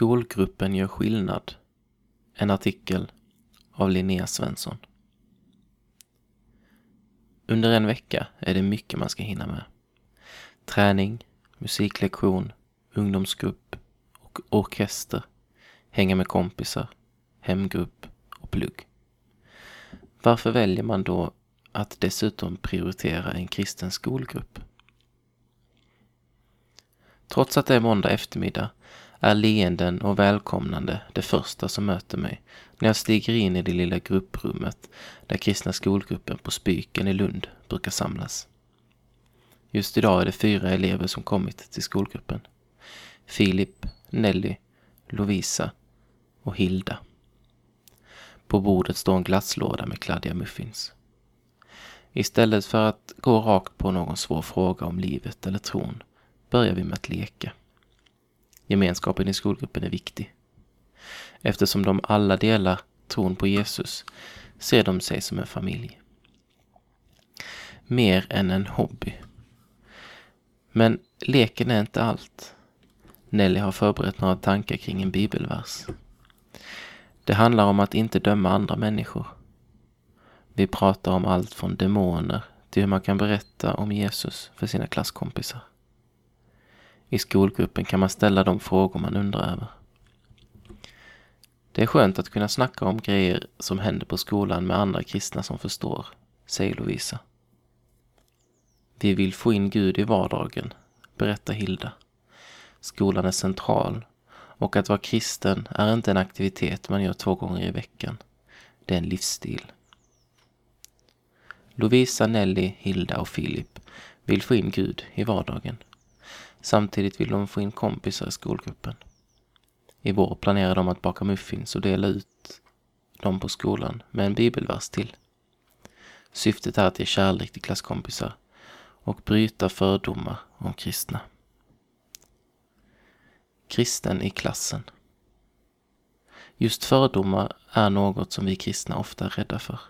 Skolgruppen gör skillnad. En artikel av Linnea Svensson. Under en vecka är det mycket man ska hinna med. Träning, musiklektion, ungdomsgrupp och orkester, hänga med kompisar, hemgrupp och plugg. Varför väljer man då att dessutom prioritera en kristen skolgrupp? Trots att det är måndag eftermiddag är leenden och välkomnande det första som möter mig när jag stiger in i det lilla grupprummet där kristna skolgruppen på Spyken i Lund brukar samlas. Just idag är det fyra elever som kommit till skolgruppen. Filip, Nelly, Lovisa och Hilda. På bordet står en glasslåda med kladdiga muffins. Istället för att gå rakt på någon svår fråga om livet eller tron börjar vi med att leka. Gemenskapen i skolgruppen är viktig. Eftersom de alla delar tron på Jesus ser de sig som en familj. Mer än en hobby. Men leken är inte allt. Nelly har förberett några tankar kring en bibelvers. Det handlar om att inte döma andra människor. Vi pratar om allt från demoner till hur man kan berätta om Jesus för sina klasskompisar. I skolgruppen kan man ställa de frågor man undrar över. Det är skönt att kunna snacka om grejer som händer på skolan med andra kristna som förstår, säger Lovisa. Vi vill få in Gud i vardagen, berättar Hilda. Skolan är central och att vara kristen är inte en aktivitet man gör två gånger i veckan. Det är en livsstil. Lovisa, Nelly, Hilda och Filip vill få in Gud i vardagen. Samtidigt vill de få in kompisar i skolgruppen. I vår planerar de att baka muffins och dela ut dem på skolan med en bibelvers till. Syftet är att ge kärlek till klasskompisar och bryta fördomar om kristna. Kristen i klassen. Just fördomar är något som vi kristna ofta är rädda för.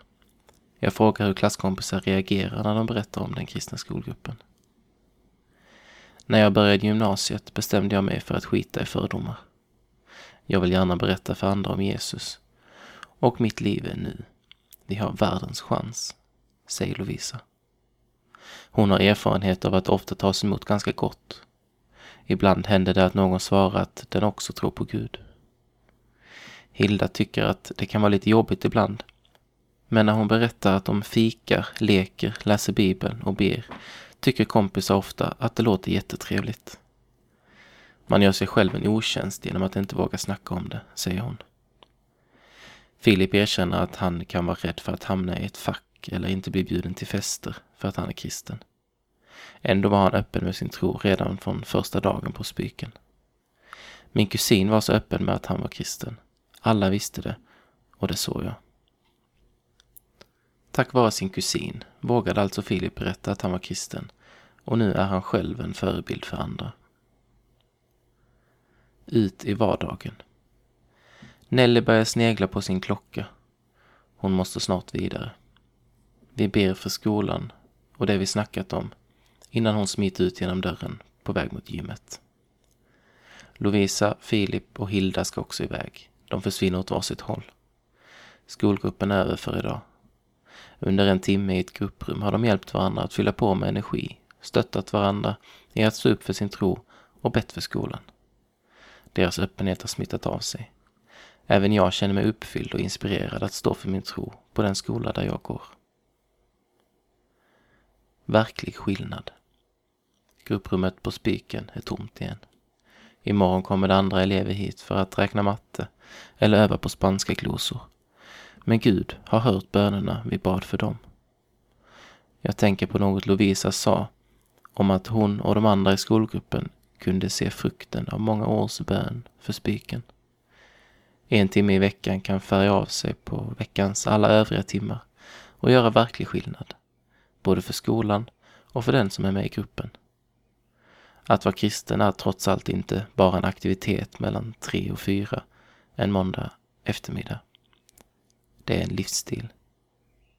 Jag frågar hur klasskompisar reagerar när de berättar om den kristna skolgruppen. När jag började gymnasiet bestämde jag mig för att skita i fördomar. Jag vill gärna berätta för andra om Jesus. Och mitt liv är nu. Vi har världens chans, säger Lovisa. Hon har erfarenhet av att ofta tas emot ganska gott. Ibland händer det att någon svarar att den också tror på Gud. Hilda tycker att det kan vara lite jobbigt ibland. Men när hon berättar att de fikar, leker, läser Bibeln och ber tycker kompisar ofta att det låter jättetrevligt. Man gör sig själv en otjänst genom att inte våga snacka om det, säger hon. Filip erkänner att han kan vara rädd för att hamna i ett fack eller inte bli bjuden till fester för att han är kristen. Ändå var han öppen med sin tro redan från första dagen på Spyken. Min kusin var så öppen med att han var kristen. Alla visste det och det såg jag. Tack vare sin kusin vågade alltså Filip berätta att han var kristen och nu är han själv en förebild för andra. Ut i vardagen. Nelly börjar snegla på sin klocka. Hon måste snart vidare. Vi ber för skolan och det vi snackat om innan hon smiter ut genom dörren på väg mot gymmet. Lovisa, Filip och Hilda ska också iväg. De försvinner åt varsitt håll. Skolgruppen är över för idag. Under en timme i ett grupprum har de hjälpt varandra att fylla på med energi, stöttat varandra i att stå upp för sin tro och bett för skolan. Deras öppenhet har smittat av sig. Även jag känner mig uppfylld och inspirerad att stå för min tro på den skola där jag går. Verklig skillnad. Grupprummet på Spiken är tomt igen. Imorgon kommer det andra elever hit för att räkna matte eller öva på spanska glosor. Men Gud har hört bönerna vi bad för dem. Jag tänker på något Lovisa sa om att hon och de andra i skolgruppen kunde se frukten av många års bön för spiken. En timme i veckan kan färga av sig på veckans alla övriga timmar och göra verklig skillnad, både för skolan och för den som är med i gruppen. Att vara kristen är trots allt inte bara en aktivitet mellan tre och fyra en måndag eftermiddag. Det är en livsstil.